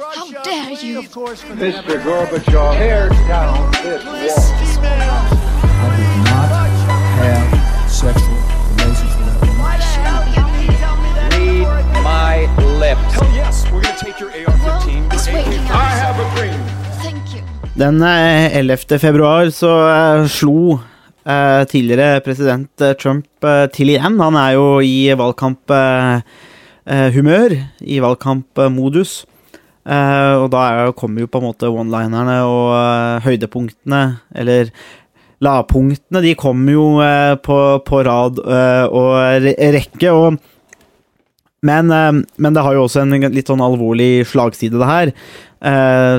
How dare you? Mr. Gorbachev, tear down this wall. I did not have sexual relations with that woman. Read my lips. Hell yes, we're gonna take your AR-15. It's your waking up. I have a dream. Thank you. Den eh, 11. februar så eh, slo eh, tidligere president eh, Trump eh, til igjen. Han er jo i valgkamphumør, i valgkampmodus. Eh, og da er, kommer jo på en måte one-linerne og uh, høydepunktene, eller lavpunktene, de kommer jo uh, på, på rad og rekke. og men, men det har jo også en litt sånn alvorlig slagside, det her.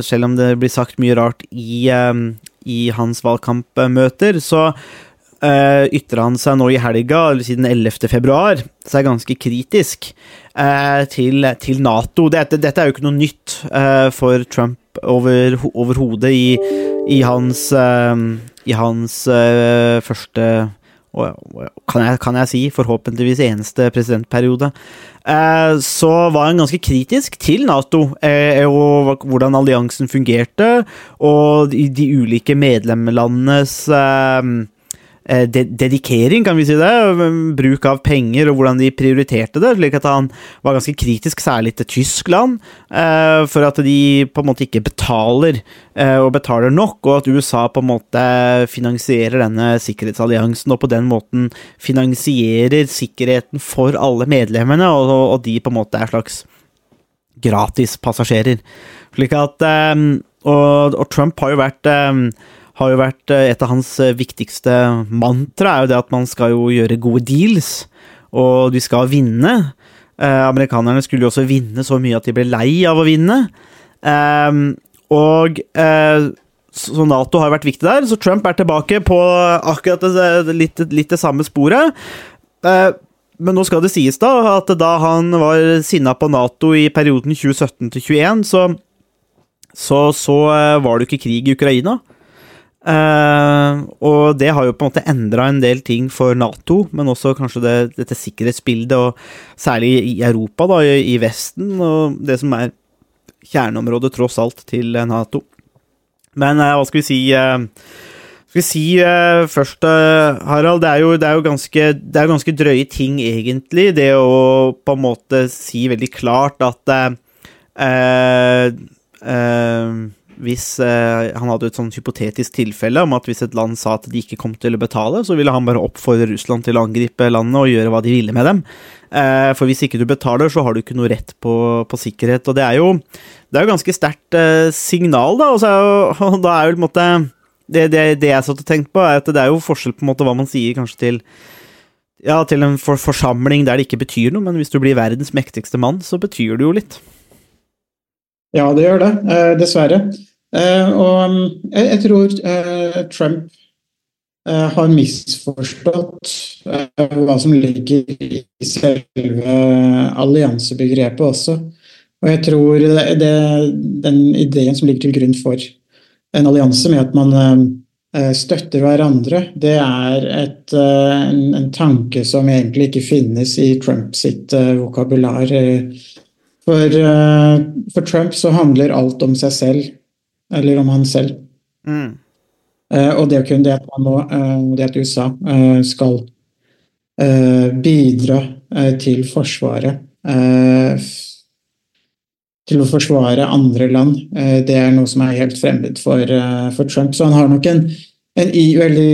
Selv om det blir sagt mye rart i, i hans valgkampmøter, så uh, ytrer han seg nå i helga, eller siden 11. februar, seg ganske kritisk uh, til, til Nato. Dette, dette er jo ikke noe nytt uh, for Trump over, overhodet i, i hans, eh, i hans eh, første kan jeg, kan jeg si, forhåpentligvis eneste presidentperiode, eh, så var han ganske kritisk til Nato eh, og hvordan alliansen fungerte, og de, ulike medlemlandenes eh, eh, de dedikering, kan vi si det, bruk av penger og hvordan de prioriterte det, slik at han var ganske kritisk, særlig til Tyskland, eh, for at de på en måte ikke betaler eh, og betaler nok, og at USA på en måte finansierer denne sikkerhetsalliansen, og på den måten finansierer sikkerheten for alle medlemmene, og, de på en måte er slags gratispassasjerer. Slik at eh, og, Trump har jo vært eh, har jo vært eh, et av hans eh, viktigste mantra, er jo det at man skal jo gjøre gode deals, og de skal vinne. Eh, amerikanerne skulle jo også vinne så mye at de ble lei av å vinne. Eh, og eh, så Nato har vært viktig der, så Trump er tilbake på akkurat det, litt, litt det samme sporet. Eh, men nå skal det sies da at da han var sinna på Nato i perioden 2017 til 2021, så, så, så var det jo ikke krig i Ukraina. Eh, og det har jo på en måte endra en del ting for Nato, men også kanskje det, dette sikkerhetsbildet, og særlig i Europa, da, i, i Vesten, og det som er kjerneområdet tross alt til eh, Nato. Men eh, hva skal vi si eh, Skal vi si eh, først, Harald, det er, jo, det, er ganske, det er jo ganske drøye ting, egentlig, det å på en måte si veldig klart at eh, hvis eh, Han hadde et sånn hypotetisk tilfelle om at hvis et land sa at de ikke kom til å betale, så ville han bare oppfordre Russland til å angripe landet og gjøre hva de ville med dem. Eh, for hvis ikke du betaler, så har du ikke noe rett på, på sikkerhet. Og det er jo, det er jo ganske sterkt eh, signal, da. Og, jo, og da er jo på en måte det, det, det jeg satt og tenkte på, er at det er jo forskjell på en måte hva man sier kanskje til ja, til en for forsamling der det ikke betyr noe, men hvis du blir verdens mektigste mann, så betyr det jo litt. Ja, det gjør det, eh, dessverre. Eh, og mm, jeg, tror eh, Trump har misforstått hva som ligger i selve alliansebegrepet også. Og jeg tror det, det, den ideen som ligger til grunn for en allianse med at man støtter hverandre, det er et, en, en tanke som egentlig ikke finnes i Trump sitt vokabular. For, eh, for Trump så handler alt om seg selv, eller om han selv. Mm. Eh, og det å kunne det at, nå, eh, det at USA skal bidra til Forsvaret Til å forsvare andre land, det er noe som er helt fremmed for, for Trump. Så han har nok en, en i, veldig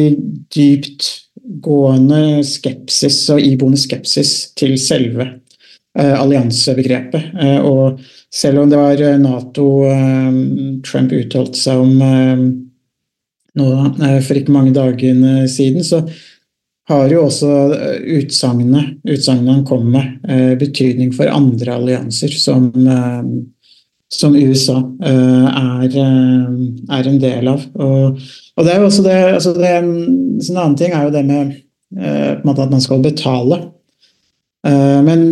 dyptgående skepsis og iboende skepsis til selve alliansebegrepet. Eh, og selv om det var eh, Nato eh, Trump uttalte seg om eh, nå eh, for ikke mange dagene siden, så har jo også utsagnene han kom med, eh, betydning for andre allianser som, eh, som USA eh, er, eh, er en del av. Og, og det er jo også det, altså det En annen ting er jo det med eh, at man skal betale. Eh, men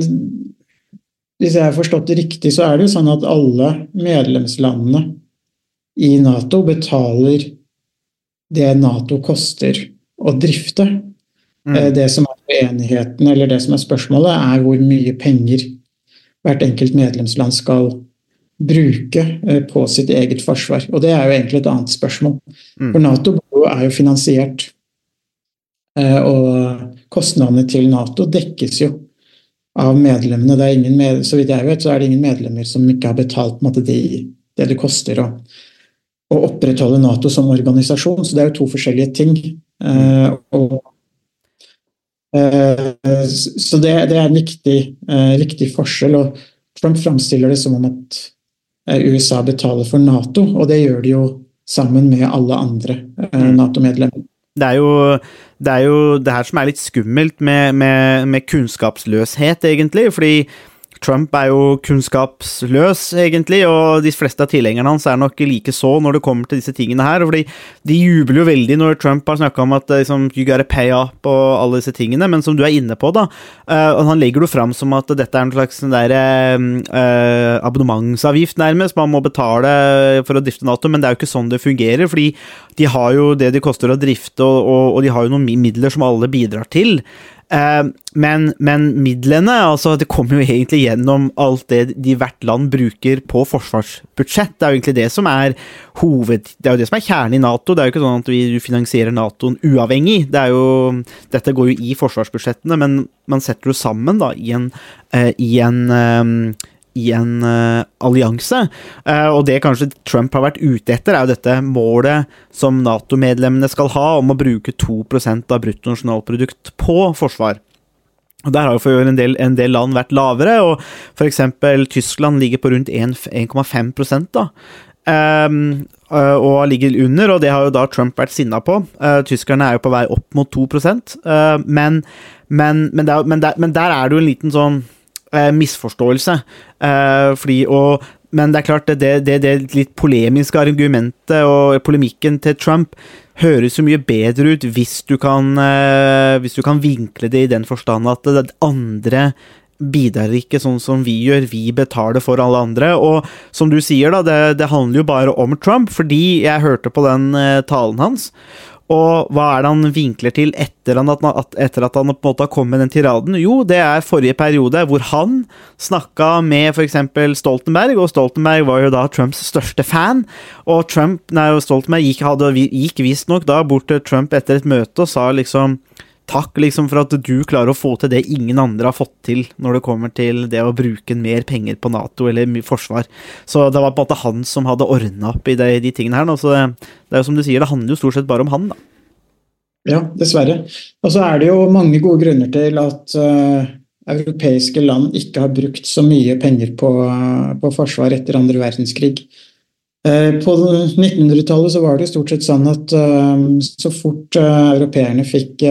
hvis jeg har forstått det riktig, så er det jo sånn at alle medlemslandene i Nato betaler det Nato koster å drifte. Mm. Eh, Det som er uenigheten, eller det som er spørsmålet, er hvor mye penger hvert enkelt medlemsland skal bruke eh, på sitt eget forsvar. Og det er jo egentlig et annet spørsmål. Mm. For Nato er jo finansiert, eh, og kostnadene til Nato dekkes jo av medlemmene. Det er ingen med, så vidt jeg vet, så er det ingen medlemmer som ikke har betalt måte, det, det det koster å, å opprettholde Nato som organisasjon. Så det er jo to forskjellige ting. Eh, og Eh, Så det, det er en viktig, eh, viktig forskjell. og Trump framstiller det som om at eh, USA betaler for Nato, og det gjør de jo sammen med alle andre eh, Nato-medlemmer. Det er jo det er jo det her som er litt skummelt med, med, med kunnskapsløshet, egentlig. Fordi Trump er jo kunnskapsløs, egentlig, og de fleste av tilhengerne hans er nok like så når det kommer til disse tingene her. fordi De jubler jo veldig når Trump har snakka om at liksom, you gotta pay up og alle disse tingene, men som du er inne på, da, uh, han legger det fram som at dette er en slags sånn der, uh, abonnementsavgift, nærmest, man må betale for å drifte Nato, men det er jo ikke sånn det fungerer. fordi de har jo det de koster å drifte, og, og, og de har jo noen midler som alle bidrar til. Uh, men, men, midlene altså Det kommer jo egentlig gjennom alt det de hvert land bruker på forsvarsbudsjett. Det er jo egentlig det som er hoved... Det er jo det som er kjernen i Nato. Det er jo ikke sånn at vi finansierer Natoen uavhengig. Det jo, dette går jo i forsvarsbudsjettene, men man setter det sammen da i en, uh, i en um, i en uh, allianse. Uh, og det kanskje Trump har vært ute etter, er jo dette målet som Nato-medlemmene skal ha om å bruke 2% av bruttonasjonalprodukt på forsvar. Og Der har jo for en del, en del land vært lavere, og f.eks. Tyskland ligger på rundt 1,5 da. Um, og ligger under, og det har jo da Trump vært sinna på. Uh, tyskerne er jo på vei opp mot 2 uh, men, men, men, der, men, der, men der er det jo en liten sånn misforståelse. Eh, fordi, og, men det er klart, det, det, det litt polemiske argumentet og polemikken til Trump høres jo mye bedre ut hvis du kan, eh, hvis du kan vinkle det i den forstand at det andre bidrar ikke sånn som vi gjør, vi betaler for alle andre. Og som du sier, da, det, det handler jo bare om Trump, fordi jeg hørte på den eh, talen hans. Og hva er det han vinkler til etter, at, etter at han på en måte har kommet med den tiraden? Jo, det er forrige periode, hvor han snakka med f.eks. Stoltenberg, og Stoltenberg var jo da Trumps største fan. Og Trump, nei, Stoltenberg gikk, hadde, gikk visstnok da bort til Trump etter et møte og sa liksom Takk liksom for at du klarer å få til det ingen andre har fått til når det kommer til det å bruke mer penger på Nato eller forsvar. Så det var på en måte han som hadde ordna opp i de, de tingene her. Nå. Så det, det er jo som du sier, det handler jo stort sett bare om han, da. Ja, dessverre. Og så er det jo mange gode grunner til at uh, europeiske land ikke har brukt så mye penger på, uh, på forsvar etter andre verdenskrig. Uh, på 1900-tallet så var det stort sett sånn at så fort europeerne fikk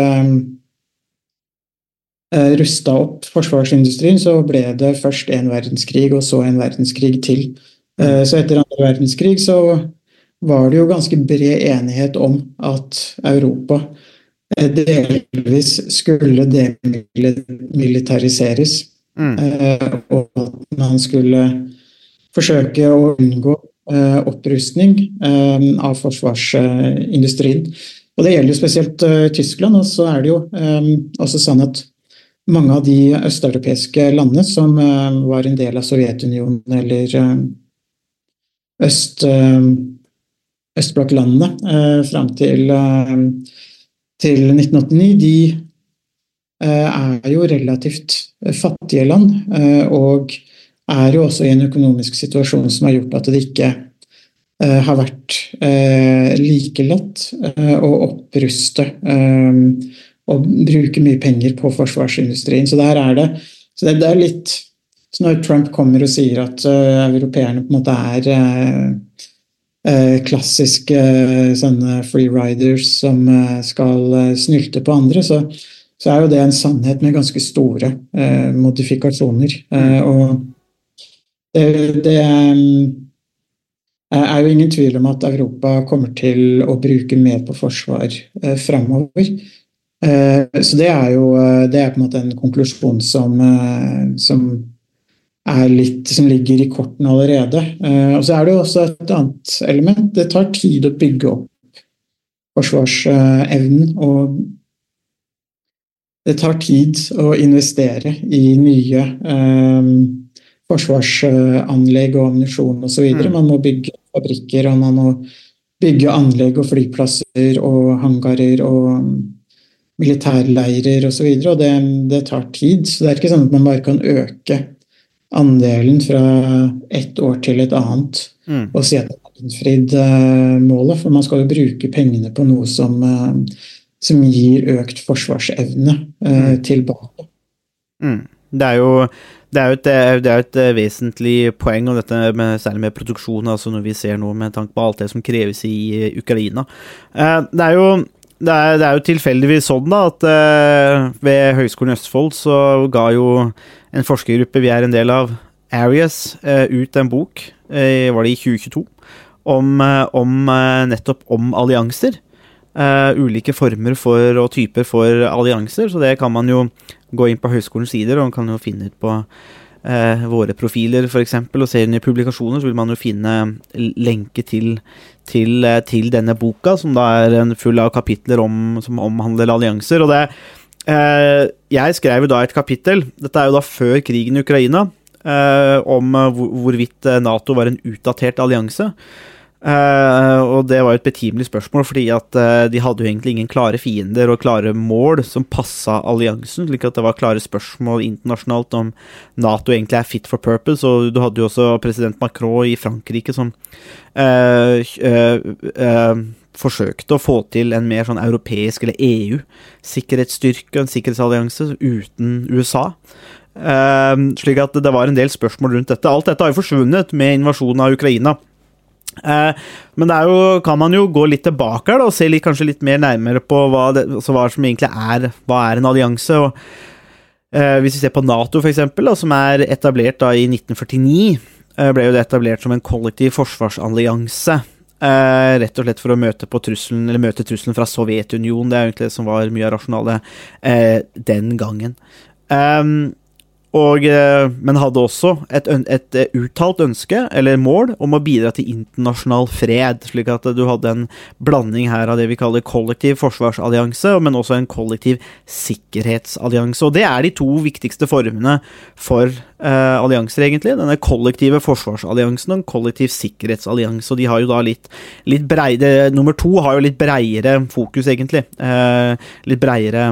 rusta opp forsvarsindustrien, så ble det først en verdenskrig og så en verdenskrig til. Så etter andre verdenskrig så var det jo ganske bred enighet om at Europa delvis skulle demilitariseres. Mm. Og at man skulle forsøke å unngå opprustning av forsvarsindustrien. Og Det gjelder jo spesielt Tyskland. Og så er det jo også sånn at mange av de østeuropeiske landene som var en del av Sovjetunionen eller øst østblokklandene eh, fram til, eh, til 1989, de eh, er jo relativt fattige land. Eh, og er jo også i en økonomisk situasjon som har gjort at det ikke eh, har vært eh, like lett å oppruste og bruke mye penger på forsvarsindustrien. Så der er det, så det, det er litt så Når Trump kommer og sier at europeerne på en måte er klassiske sånne freeriders som eh, skal snylte på andre, så, så, er jo det en sannhet med ganske store modifikasjoner. Og det, det er jo ingen tvil om at Europa kommer til å bruke mer på forsvar eh, framover. så det er jo det er på en måte en konklusjon som, som litt som ligger i kortene allerede. Eh, og så er det jo også et annet element. Det tar tid å bygge opp forsvarsevnen. Og det tar tid å investere i nye eh, forsvarsanlegg og ammunisjon osv. Mm. Man må bygge fabrikker, og man må bygge anlegg og flyplasser og hangarer og mm, militærleirer osv. Og, så og det, det tar tid. Så det er ikke sånn at man bare kan øke andelen fra ett år til et annet Mm. og si at man har innfridd eh, målet. For man skal jo bruke pengene på noe som, eh, som gir økt forsvarsevne eh, tilbake. Mm. Det er jo det er et, det er jo et eh, vesentlig poeng, og dette med, særlig med produksjon, altså når vi ser noe med tanke på alt det som kreves i eh, Ukraina. Eh, Det er jo det er, det er jo tilfeldigvis sånn da, at eh, ved Høgskolen Østfold så ga jo en forskergruppe vi er en del av, Arias, eh, ut en bok, eh, var det i 2022, om, eh, om eh, nettopp om allianser. Eh, ulike former for, og typer for allianser, så det kan man jo gå inn på høyskolens sider, og man kan jo finne ut på uh, våre profiler f.eks., og se inn i publikasjoner, så vil man jo finne lenke til, til, uh, til denne boka, som da er full av kapitler om, som omhandler allianser. og det Jeg skrev jo da et kapittel, dette er jo da før krigen i Ukraina, om hvor, hvorvidt Nato var en utdatert allianse. Eh, og det var jo et betimelig spørsmål, fordi at uh, de hadde jo egentlig ingen klare fiender og klare mål som passa alliansen, slik at det var klare spørsmål internasjonalt om Nato egentlig er fit for purpose, og du hadde jo også president Macron i Frankrike som uh, forsøkte å få til en mer sånn europeisk, eller EU-sikkerhetsstyrke, en sikkerhetsallianse uten USA. Slik at det var en del spørsmål rundt dette. Alt dette har jo forsvunnet med invasjonen av Ukraina. Eh, men det er jo, kan man jo gå litt tilbake her da, og se litt, kanskje litt mer nærmere på hva, det, altså hva som egentlig er Hva er en allianse. eh, Hvis vi ser på Nato, for eksempel, som er etablert da i 1949, eh, ble jo det etablert som en kollektiv forsvarsallianse. Eh, rett og slett for å møte, på trusselen, eller møte trusselen fra Sovjetunionen. Det er egentlig det som var mye av rasjonalet eh, den gangen. Um, og, eh, men hadde også et, et eh, uttalt ønske, eller mål, om å bidra til internasjonal fred. Slik at du hadde en blanding her av det vi kaller kollektiv forsvarsallianse, men også en kollektiv sikkerhetsallianse. Og det er de to viktigste formene for eh, allianser, egentlig. Denne kollektive forsvarsalliansen og en kollektiv sikkerhetsallianse. Og de har jo da litt, litt breide Nummer to har jo litt breiere fokus, egentlig. Eh, litt breiere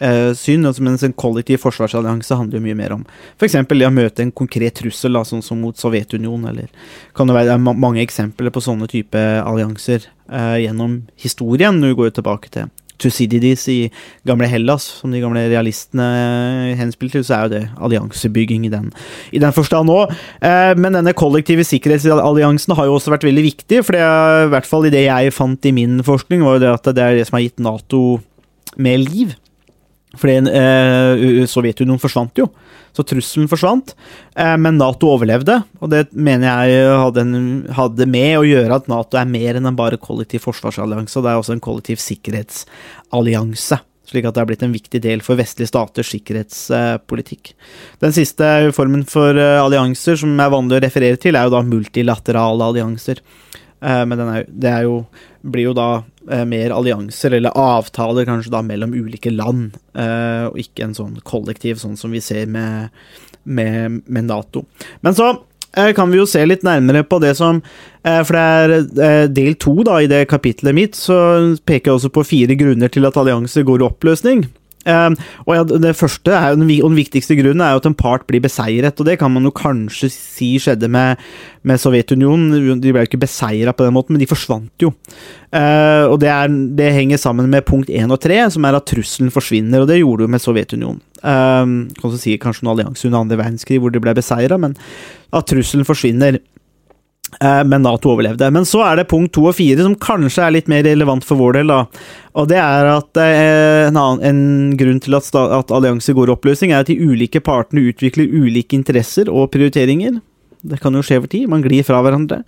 eh, syn, altså, mens en kollektiv forsvarsallianse handler jo mye mer om f.eks. det å møte en konkret trussel, da, sånn som mot Sovjetunionen, eller kan det være det ma mange eksempler på sånne type allianser eh, gjennom historien. Nå går jo tilbake til Thucydides i gamle Hellas, som de gamle realistene eh, henspilte så er jo det alliansebygging i den, i den forstand òg. Eh, men denne kollektive sikkerhetsalliansen har jo også vært veldig viktig, for det, er, i hvert fall i det jeg fant i min forskning, var jo det at det er det som har gitt Nato mer liv. Fordi eh, Sovjetunionen forsvant jo, så trusselen forsvant. Eh, men Nato overlevde, og det mener jeg hadde, en, hadde med å gjøre at Nato er mer enn en bare kollektiv forsvarsallianse, det er også en kollektiv sikkerhetsallianse. Slik at det er blitt en viktig del for vestlige staters sikkerhetspolitikk. Den siste formen for eh, allianser som er vanlig å referere til, er jo da multilaterale allianser. Eh, Men er, det er jo, blir jo da eh, mer allianser, eller avtaler kanskje da mellom ulike land, eh, og ikke en sånn kollektiv, sånn som vi ser med, med, med Nato. Men så eh, kan vi jo se litt nærmere på det som eh, For det er eh, del to i det kapitlet mitt, så peker jeg også på fire grunner til at allianser går i oppløsning. Eh, og ja, Det første er og den viktigste grunnen er jo at en part blir beseiret. og Det kan man jo kanskje si skjedde med, med Sovjetunionen. De ble jo ikke beseira på den måten, men de forsvant jo. Eh, og det, er, det henger sammen med punkt én og tre, som er at trusselen forsvinner. Og det gjorde jo med Sovjetunionen. Eh, kan si kanskje en allianse under andre verdenskrig hvor de ble beseira, men at trusselen forsvinner. Eh, Men Nato overlevde. Men så er det punkt to og fire som kanskje er litt mer relevant for vår del. da. Og det er at eh, en, annen, en grunn til at, at allianser går i oppløsning, er at de ulike partene utvikler ulike interesser og prioriteringer. Det kan jo skje over tid. Man glir fra hverandre.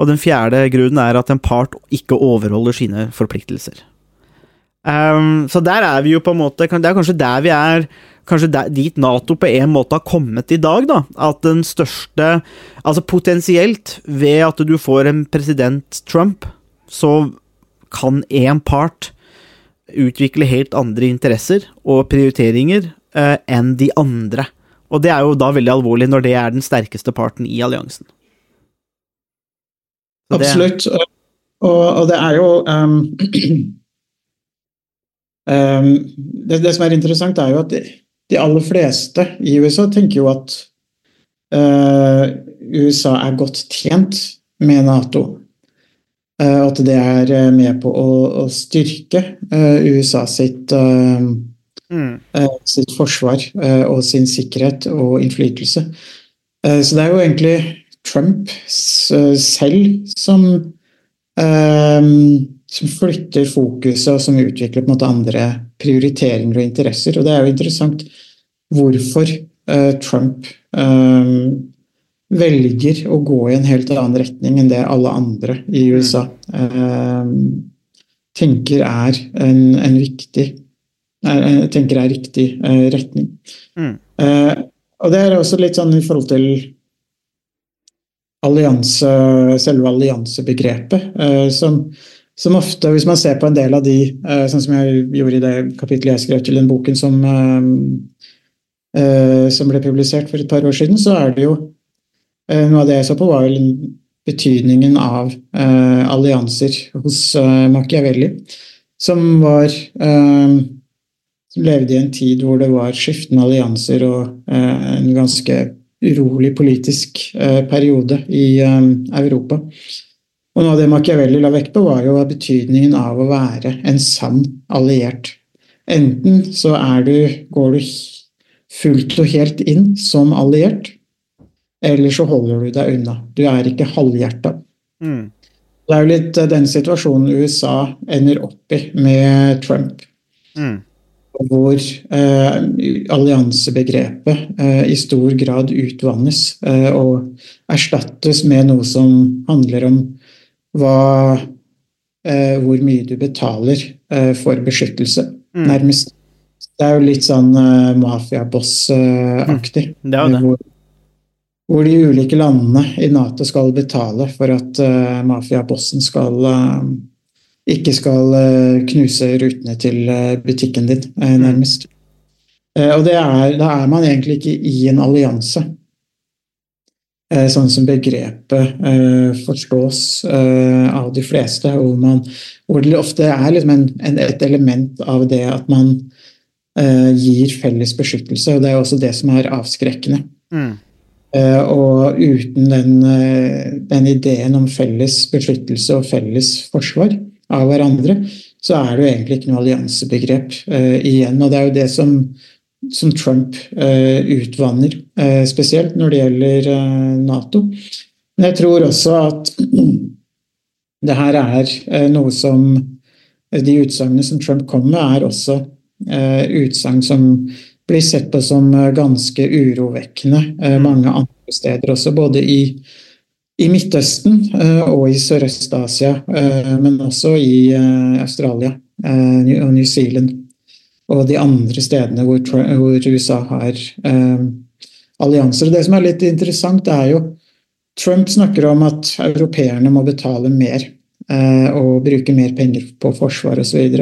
Og den fjerde grunnen er at en part ikke overholder sine forpliktelser. Ehm, så der er vi jo på en måte Det er kanskje der vi er Kanskje der, dit Nato på en måte har kommet i dag, da. At den største Altså potensielt, ved at du får en president Trump, så kan én part utvikle helt andre interesser og prioriteringer uh, enn de andre. Og det er jo da veldig alvorlig når det er den sterkeste parten i alliansen. Så det- Absolutt. Og, og det er jo um, um, det, det som er interessant, er jo at de, de aller fleste i USA tenker jo at uh, USA er godt tjent med Nato. Uh, at det er uh, med på å, å styrke uh, USA sitt, uh, Mm. sitt forsvar og sin sikkerhet og innflytelse. Så det er jo egentlig Trump selv som eh, som flytter fokuset og som utvikler på en måte andre prioriteringer og interesser. Og det er jo interessant hvorfor uh, Trump eh, velger å gå i en helt annen retning enn det alle andre i USA eh, tenker er en, en viktig er, tenker er riktig retning. Mm. Og det er også litt sånn i forhold til allianse, selve alliansebegrepet, som, som ofte, hvis man ser på en del av de, eh, sånn som jeg gjorde i det kapitlet jeg skrev til den boken som, eh, eh, som ble publisert for et par år siden, så er det jo Noe av det jeg så på, var vel betydningen av allianser hos Machiavelli, som var som levde i en tid hvor det var skiftende allianser og en ganske urolig politisk periode i Europa. Og noe av det Machiavelli la vekt på, var jo betydningen av å være en sann alliert. Enten så du, går du fullt og helt inn som alliert, eller så holder du deg unna. Du er ikke halvhjerta. Mm. Det er jo litt eh, den situasjonen USA ender opp i med Trump Mm. hvor eh, alliansebegrepet eh, i stor grad utvannes eh, og erstattes med noe som handler om hva, eh, hvor mye du betaler eh, for beskyttelse, Mm. nærmest. Det er jo litt sånn eh, mafiaboss-aktig. Det er jo det. Hvor, hvor de ulike landene i Nato skal betale for at eh, mafiabossen skal eh, ikke skal eh, knuse rutene til eh, butikken din, eh, nærmest. Eh, og det er, da er man egentlig ikke i en allianse. Eh, Sånn som begrepet eh, forstås eh, av de fleste, hvor, man, hvor det ofte er liksom en, en, et element av det at man eh, gir felles beskyttelse, og det er også det som er avskrekkende. Mm. Eh, og uten den, den ideen om felles beskyttelse og felles forsvar av hverandre, så er det jo egentlig ikke noe alliansebegrep eh, igjen. Og det er jo det som, som Trump eh, utvanner, eh, spesielt når det gjelder eh, Nato. Men jeg tror også at det her er noe som De utsagnene som Trump kom med, er også eh, utsagn som blir sett på som ganske urovekkende eh, mange andre steder også, både i, i Midtøsten og i Sørøst-Asia, men også i Australia og New Zealand og de andre stedene hvor, hvor USA har eh, allianser. Det som er litt interessant, er jo Trump snakker om at europeerne må betale mer eh, og bruke mer penger på forsvar osv.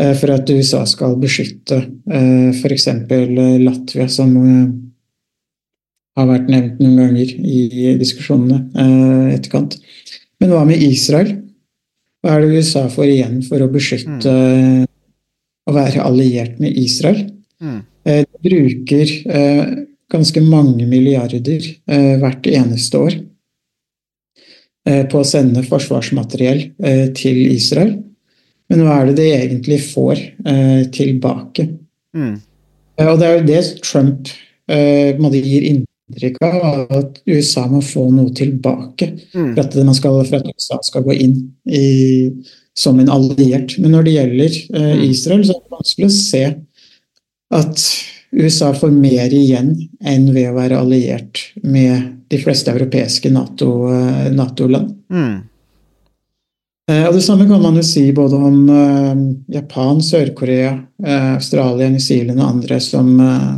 Eh, for at USA skal beskytte eh, f.eks. Latvia, som eh, har vært nevnt noen ganger i diskusjonene eh, etterkant. Men hva med Israel? Hva er det USA får igjen for å beskytte å være alliert med Israel? Mm. Eh, De bruker eh, ganske mange milliarder eh, hvert eneste år på å sende forsvarsmateriell til Israel. Men hva er det de egentlig får tilbake? Mm. Og det er jo det Trump gir inntrykk av, at USA må få noe tilbake Mm. for at, man skal, for at USA skal gå inn i, som en alliert. Men når det gjelder eh, Mm. Israel, så er det vanskelig å se at USA får mer igjen enn ved å være alliert med de fleste europeiske Nato-land. NATO-land. Mm. Eh, Og Det samme kan man jo si både om eh, Japan, Sør-Korea, eh, Australia, New Zealand og andre som eh,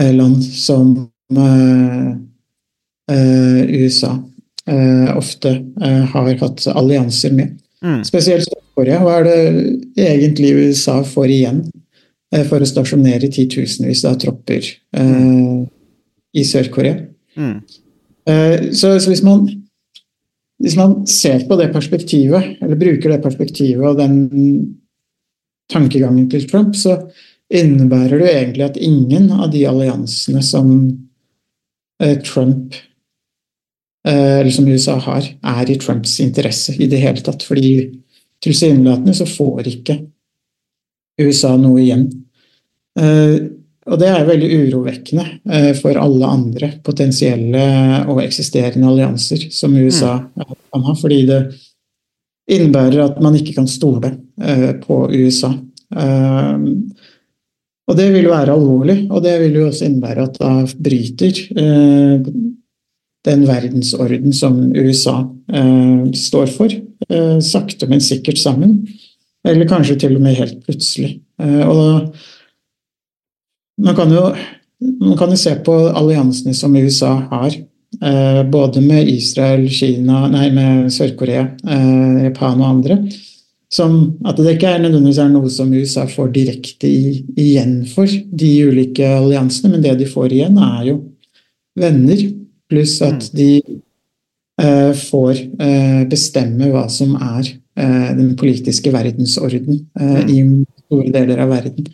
eh, land som eh, eh, USA eh, ofte eh, har hatt allianser med. Mm. Spesielt Sør-Korea. Hva er det egentlig USA får igjen eh, for å stasjonere titusenvis av tropper eh, i Sør-Korea. Mm. Eh, så, så hvis man hvis man ser på det perspektivet, eller bruker det perspektivet og den tankegangen til Trump, så innebærer det jo egentlig at ingen av de alliansene som eh, Trump eller som USA har, er i Trumps interesse i det hele tatt. Fordi tilsynelatende så får ikke USA noe igjen. Eh, og det er veldig urovekkende for alle andre potensielle og eksisterende allianser som USA kan ha, fordi det innebærer at man ikke kan stole på USA. Og det vil jo være alvorlig, og det vil jo også innebære at da bryter eh, den verdensorden som USA eh, står for, eh, sakte, men sikkert sammen. Eller kanskje til og med helt plutselig. Eh, og man kan, jo, man kan jo se på alliansene som USA har, eh, både med Israel, Kina, nei, med Sør-Korea, eh, Japan og andre som at det ikke er nødvendigvis er noe som USA får direkte i, igjen for, de ulike alliansene, men det de får igjen, er jo venner, pluss at mm. de eh, får eh, bestemme hva som er eh, den politiske verdensorden eh, mm. i store deler av verden.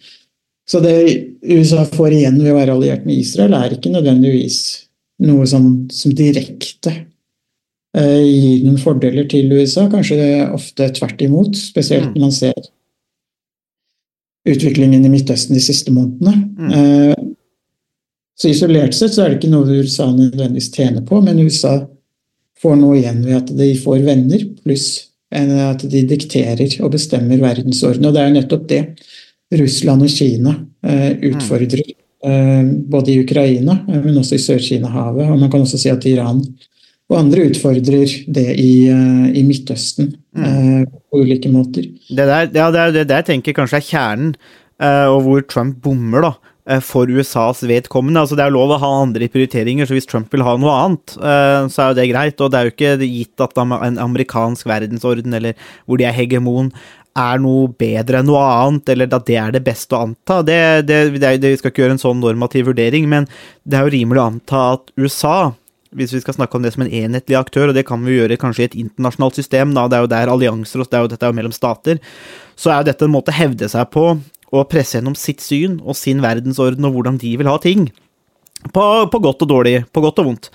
Så det USA får igjen ved å være alliert med Israel, er ikke nødvendigvis noe som, som direkte Eh, gir noen fordeler til USA, kanskje det er ofte tvert imot. Spesielt mm. når man ser utviklingen i Midtøsten de siste månedene. Mm. Eh, så isolert sett så er det ikke noe USA nødvendigvis tjener på, men USA får noe igjen ved at de får venner, pluss at de dikterer og bestemmer verdensorden. Og det er nettopp det Russland og Kina eh, utfordrer, både i Ukraina, men også i Sør-Kina-havet. Og man kan også si at Iran og andre utfordrer det i, eh, i Midtøsten mm. Eh, på ulike måter. Det der, ja, det er det jeg tenker kanskje er kjernen, eh, og hvor Trump bommer, da. For USAs vedkommende. altså Det er lov å ha andre prioriteringer, så hvis Trump vil ha noe annet, så er jo det greit. Og det er jo ikke gitt at en amerikansk verdensorden, eller hvor de er hegemon, er noe bedre enn noe annet, eller at det er det beste å anta. Det, det, det, det skal ikke gjøre en sånn normativ vurdering, men det er jo rimelig å anta at USA hvis vi skal snakke om det som en enhetlig aktør, og det kan vi gjøre kanskje i et internasjonalt system, da, det er jo der allianser og det er jo, dette er jo mellom stater, så er jo dette en måte å hevde seg på og presse gjennom sitt syn og sin verdensorden og hvordan de vil ha ting. På, på godt og dårlig, på godt og vondt.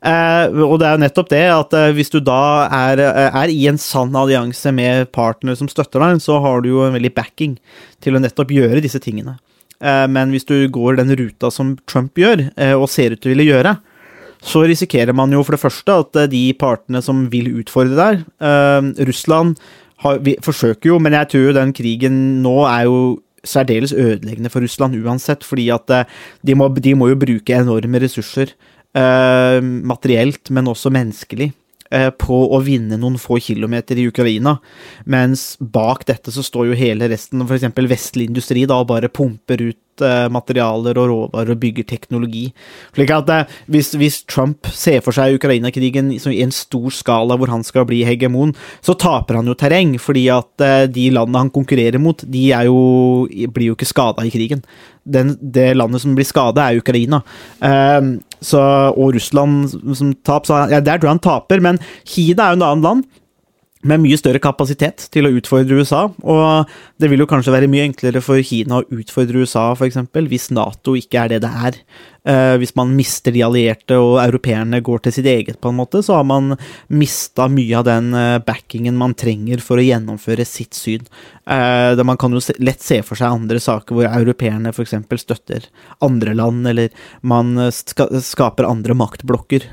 Eh, og det er jo nettopp det at eh, hvis du da er, eh, er, i en sann allianse med partner som støtter deg, så har du jo en veldig backing til å nettopp gjøre disse tingene. Eh, men hvis du går den ruta som Trump gjør, eh, og ser ut til å ville gjøre, så risikerer man jo for det første at eh, de partene som vil utfordre der Russland har, vi, forsøker jo, men jeg tror jo den krigen nå er jo særdeles ødeleggende for Russland uansett, fordi at uh, de, må, de, må, jo bruke enorme ressurser. Uh, materielt, men også menneskelig på å vinne noen få kilometer i Ukraina. Mens bak dette så står jo hele resten, f.eks. vestlig industri, da, og bare pumper ut Eh, materialer og råvarer og bygger teknologi. Slik at eh, hvis, hvis Trump ser for seg Ukraina-krigen i en stor skala hvor han skal bli hegemon, så taper han jo terreng, fordi at eh, de landene han konkurrerer mot, de jo, blir jo ikke skada i krigen. Den, det landet som blir skada, er Ukraina. Så, og Russland som tap, så, ja, Der tror jeg han taper, men Kina er jo en annen land med mye større kapasitet til å utfordre USA, og det vil jo kanskje være mye enklere for Kina å utfordre USA, f.eks., hvis Nato ikke er det det er. Uh, hvis man mister de allierte og europeerne går til sitt eget, på en måte, så har man mista mye av den uh, backingen man trenger for å gjennomføre sitt syn. Uh, man kan jo lett se for seg andre saker hvor europeerne f.eks. støtter andre land, eller man ska, skaper andre maktblokker.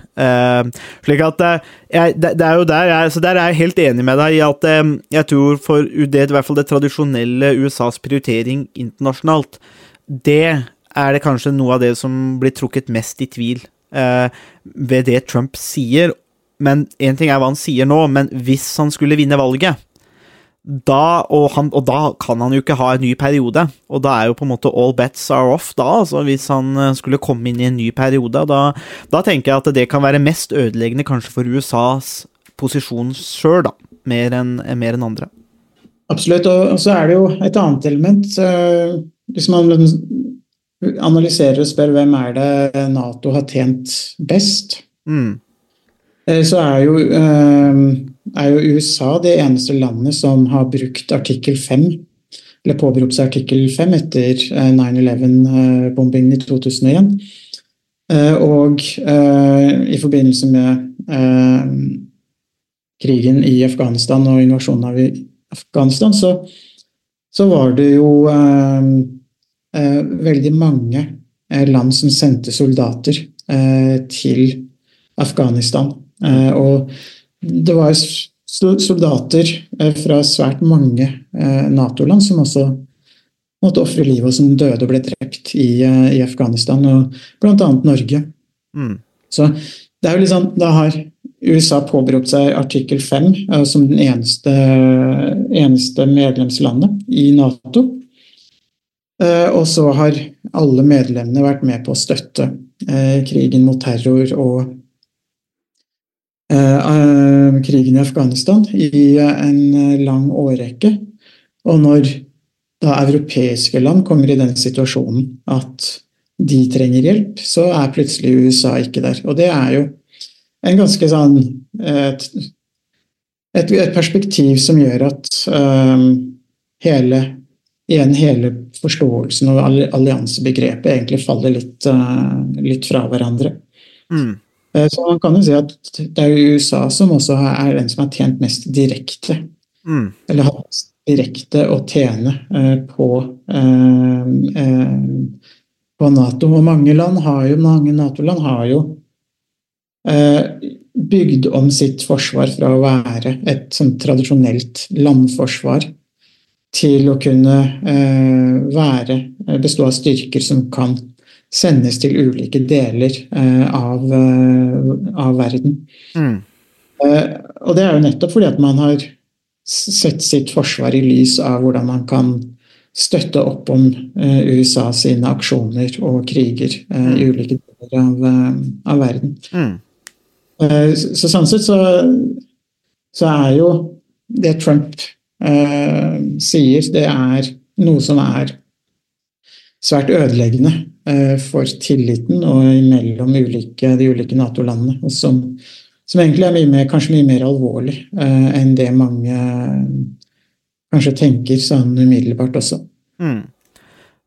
slik at jeg, det, det, er jo der jeg, så der er jeg helt enig med deg i at jeg tror for det, i hvert fall det tradisjonelle USAs prioritering internasjonalt, det er det kanskje noe av det som blir trukket mest i tvil eh, ved det Trump sier. Men én ting er hva han sier nå, men hvis han skulle vinne valget, da, og, han, og, da kan han jo ikke ha en ny periode, og da er jo på en måte all bets are off da, altså hvis han eh, skulle komme inn i en ny periode. Da, da tenker jeg at det kan være mest ødeleggende kanskje for USAs posisjon sjøl, da, mer enn en andre. Absolutt, og så er det jo et annet element. Uh Hvis man analyserer og spør hvem er det Nato har tjent best, Mm. eh, så er jo, eh, er jo USA det eneste landet som har brukt artikkel 5, eller påberopt seg artikkel 5 etter eh, 9-11-bombingen i 2001. Eh, Og eh, i forbindelse med eh, krigen i Afghanistan og invasjonen av Afghanistan, så, så var det jo eh, eh, veldig mange eh, land som sendte soldater eh, til Afghanistan. Eh, og det var soldater eh, fra svært mange eh, Nato-land som også måtte ofre livet, og som døde og ble drept i, eh, i Afghanistan, og bl.a. Norge. Mm. Så det er jo sånn, Da har USA påberopt seg artikkel 5 eh, som den eneste, eneste medlemslandet i Nato. Eh, og så har alle medlemmene vært med på å støtte eh, krigen mot terror og eh, krigen i Afghanistan i en lang årrekke. Og når da europeiske land kommer i den situasjonen at de trenger hjelp, så er plutselig USA ikke der. Og det er jo en ganske sånn et, et, et perspektiv som gjør at um, hele igjen hele forståelsen og all- alliansebegrepet egentlig faller litt, uh, litt fra hverandre. Mm. Eh, Så man kan jo si at det er jo USA som også er den som har tjent mest direkte Mm. eller mest direkte å tjene eh, på, eh, eh, på Nato. Og mange land har jo, mange Nato-land har jo eh, bygd om sitt forsvar fra å være et sånn tradisjonelt landforsvar til å kunne eh, være, bestå av styrker som kan sendes til ulike deler eh, av, eh, av verden. Mm. Eh, Og det er jo nettopp fordi at man har sett sitt forsvar i lys av hvordan man kan støtte opp om eh, USA sine aksjoner og kriger eh, i ulike deler av, eh, av verden. Mm. Eh, Så, så sånn sett så, så er jo det Trump eh, sier, det er noe som er svært ødeleggende eh, for tilliten og mellom ulike, de ulike Nato-landene. og som, som egentlig er mye mer, kanskje mye mer alvorlig eh, enn det mange eh, kanskje tenker sånn umiddelbart også. Mm.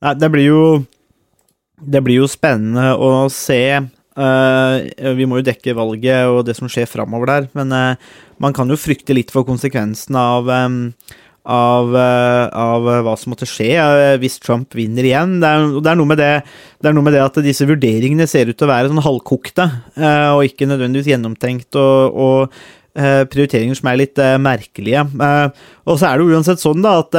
Nei, det blir jo Det blir jo spennende å se. Eh, vi må jo dekke valget og det som skjer framover der, men eh, man kan jo frykte litt for konsekvensen av av, eh, av hva som måtte skje hvis Trump vinner igjen. Det er, det, er det, det er noe med det at disse vurderingene ser ut til å være sånn halvkokte, og ikke nødvendigvis gjennomtenkt, og, og prioriteringer som er litt merkelige. Og så er det uansett sånn da at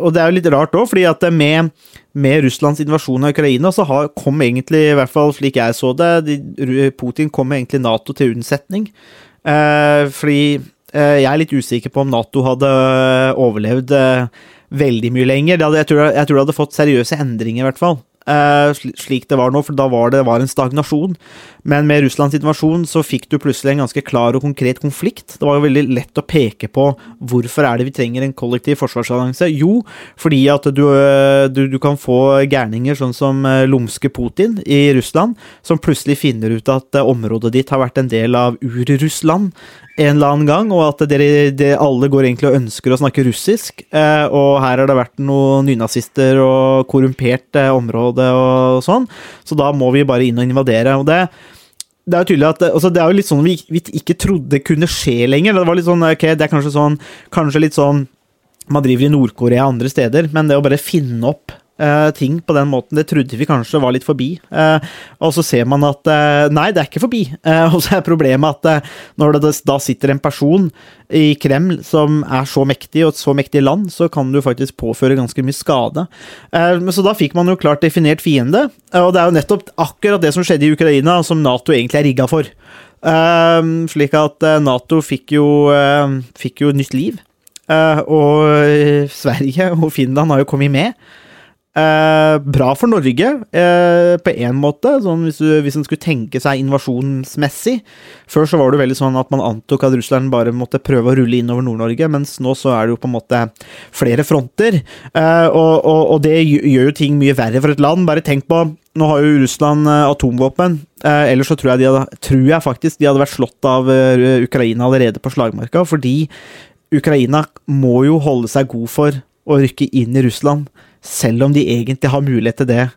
Og det er jo litt rart òg, fordi at med, med Russlands invasjon av Ukraina, så har, kom egentlig, i hvert fall slik jeg så det, de, Putin kom egentlig Nato til unnsetning. Eh, fordi eh, jeg er litt usikker på om Nato hadde overlevd eh, veldig mye lenger. Hadde, jeg, tror, jeg tror det hadde fått seriøse endringer, i hvert fall. Eh, slik det var nå, for da var det var en stagnasjon. Men med Russlands situasjon så fikk du plutselig en ganske klar og konkret konflikt. Det var jo veldig lett å peke på hvorfor er det vi trenger en kollektiv forsvarsallianse. Jo, fordi at du, eh, du, du kan få gærninger sånn som eh, lumske Putin i Russland, som plutselig finner ut at området ditt har vært en del av Ur-Russland en eller annen gang, og at dere, det, alle går egentlig og ønsker å snakke russisk. Og her har det vært noen nynazister og korrumpert eh, område og sånn, så da må vi bare inn og invadere. og det det er jo tydelig at altså det er jo litt sånn vi, vi ikke trodde kunne skje lenger. Det var litt sånn, ok, det er kanskje sånn Kanskje litt sånn man driver i Nord-Korea og andre steder, men det å bare finne opp ting på den måten, det trodde vi kanskje var litt forbi. Eh, og så ser man at eh, nei, det er ikke forbi. Eh, og så er problemet at eh, når det da sitter en person i Kreml som er så mektig, og et så mektig land, så kan du faktisk påføre ganske mye skade. Eh, så da fikk man jo klart definert fiende, eh, og det er jo nettopp akkurat det som skjedde i Ukraina, som Nato egentlig er rigga for. Eh, slik at eh, Nato fikk jo, eh, fikk jo nytt liv. Eh, og eh, Sverige og Finland har jo kommet med. Eh, bra for Norge, eh, på én måte, sånn hvis, du, hvis en skulle tenke seg invasjonsmessig. Før så var det veldig sånn at man antok at Russland bare måtte prøve å rulle innover Nord-Norge, mens nå så er det jo på en måte flere fronter. Eh, og, og, og, det gjør jo ting mye verre for et land. Bare tenk på Nå har jo Russland eh, atomvåpen. Eh, ellers så tror jeg, de hadde, tror jeg faktisk de hadde vært slått av eh, Ukraina allerede på slagmarka, fordi Ukraina må jo holde seg god for å rykke inn i Russland selv om de egentlig har mulighet til det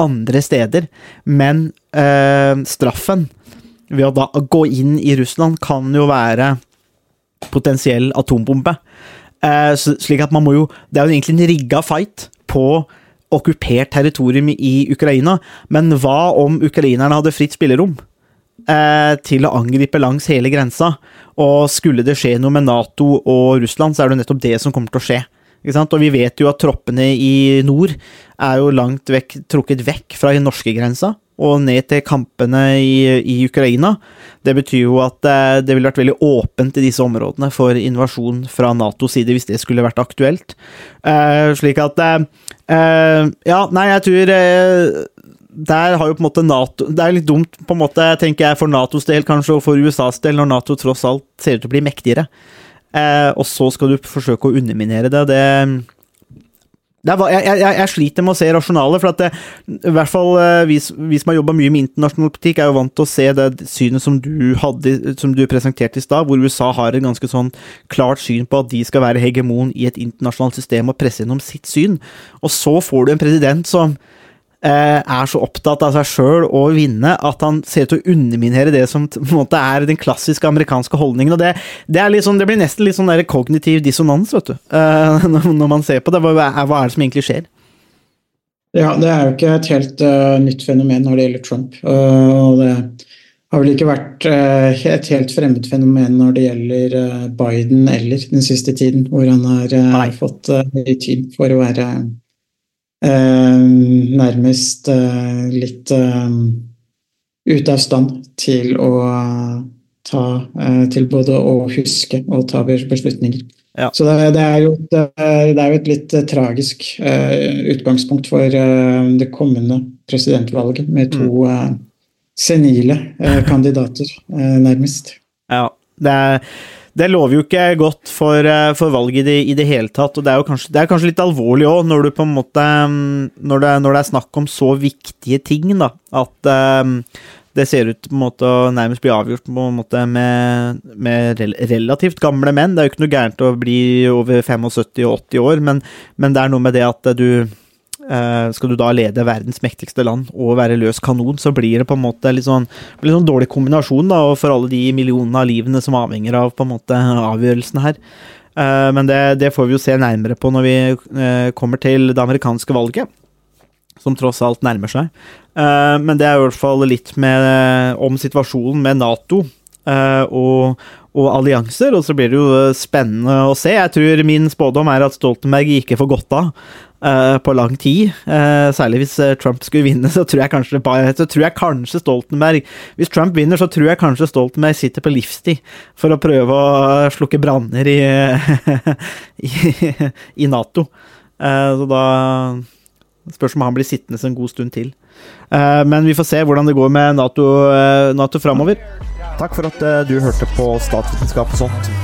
andre steder. Men eh, straffen ved å da gå inn i Russland kan jo være potensiell atombombe. Eh, slik at man må jo Det er jo egentlig en rigga fight på okkupert territorium i Ukraina, men hva om ukrainerne hadde fritt spillerom? Eh, til å angripe langs hele grensa. Og skulle det skje noe med Nato og Russland, så er det nettopp det som kommer til å skje. Og vi vet jo at troppene i nord er jo langt vekk, trukket vekk fra norskegrensa og ned til kampene i, i, Ukraina. Det betyr jo at eh, det ville vært veldig åpent i disse områdene for invasjon fra Natos side, hvis det skulle vært aktuelt. Uh, slik at uh, Ja, nei, jeg tror uh, der har jo på en måte Nato Det er litt dumt, på en måte, tenker jeg, for Natos del kanskje, og for USAs del, når Nato tross alt ser ut til å bli mektigere. Eh, og så skal du forsøke å underminere det. det, jeg, jeg, jeg, sliter med å se rasjonalet, for at det, i hvert fall eh, vi, vi som har jobba mye med internasjonal politikk, er jo vant til å se det synet som du, hadde, som du presenterte i stad, hvor USA har et ganske sånn klart syn på at de skal være hegemon i et internasjonalt system og presse gjennom sitt syn. Og så får du en president som er så opptatt av seg sjøl og vinne at han ser ut til å underminere det som på en måte er den klassiske amerikanske holdningen. og Det, det, sånn, det blir nesten litt sånn der kognitiv dissonans vet du, eh, når man ser på det. Hva, hva er det som egentlig skjer? Ja, det er jo ikke et helt uh, nytt fenomen når det gjelder Trump. Uh, og det har vel ikke vært uh, et helt fremmed fenomen når det gjelder Biden eller den siste tiden, hvor han har fått mye tid for å være Eh, nærmest eh, litt eh, ute av stand til å ta Til både å huske og ta beslutninger. Ja. Så det, det, er jo, det, er jo, et litt tragisk utgangspunkt for det kommende presidentvalget, med to mm. senile kandidater, nærmest. Ja, det er det lover jo ikke godt for, eh, for valget i i det, hele tatt. Og det er jo kanskje, er kanskje litt alvorlig òg, når, når, når, det er snakk om så viktige ting, da. At um, det ser ut på en måte å nærmest bli avgjort på en måte med, med relativt gamle menn. Det er jo ikke noe gærent å bli over 75 og 80 år, men, men det er noe med det at du Uh, skal du da lede verdens mektigste land og være løs kanon, så blir det på en måte litt sånn, litt sånn dårlig kombinasjon da, for alle de millionene av livene som avhenger av på en måte avgjørelsene her. Uh, men det, det, får vi jo se nærmere på når vi uh, kommer til det amerikanske valget, som tross alt nærmer seg. men det er i hvert fall litt med, om situasjonen med Nato og, og allianser, og så blir det jo spennende å se. Jeg tror min spådom er at Stoltenberg ikke for godt av på lang tid. Uh, særlig hvis uh, Trump skulle vinne, så tror kanskje så tror jeg kanskje Stoltenberg Hvis Trump vinner, så tror jeg kanskje Stoltenberg sitter på livstid for å prøve å slukke branner i, i, i, Nato. så da spørs om han blir sittende en god stund til. men vi får se hvordan det går med Nato, NATO framover. Takk for at du hørte på Statsvitenskap og sånt.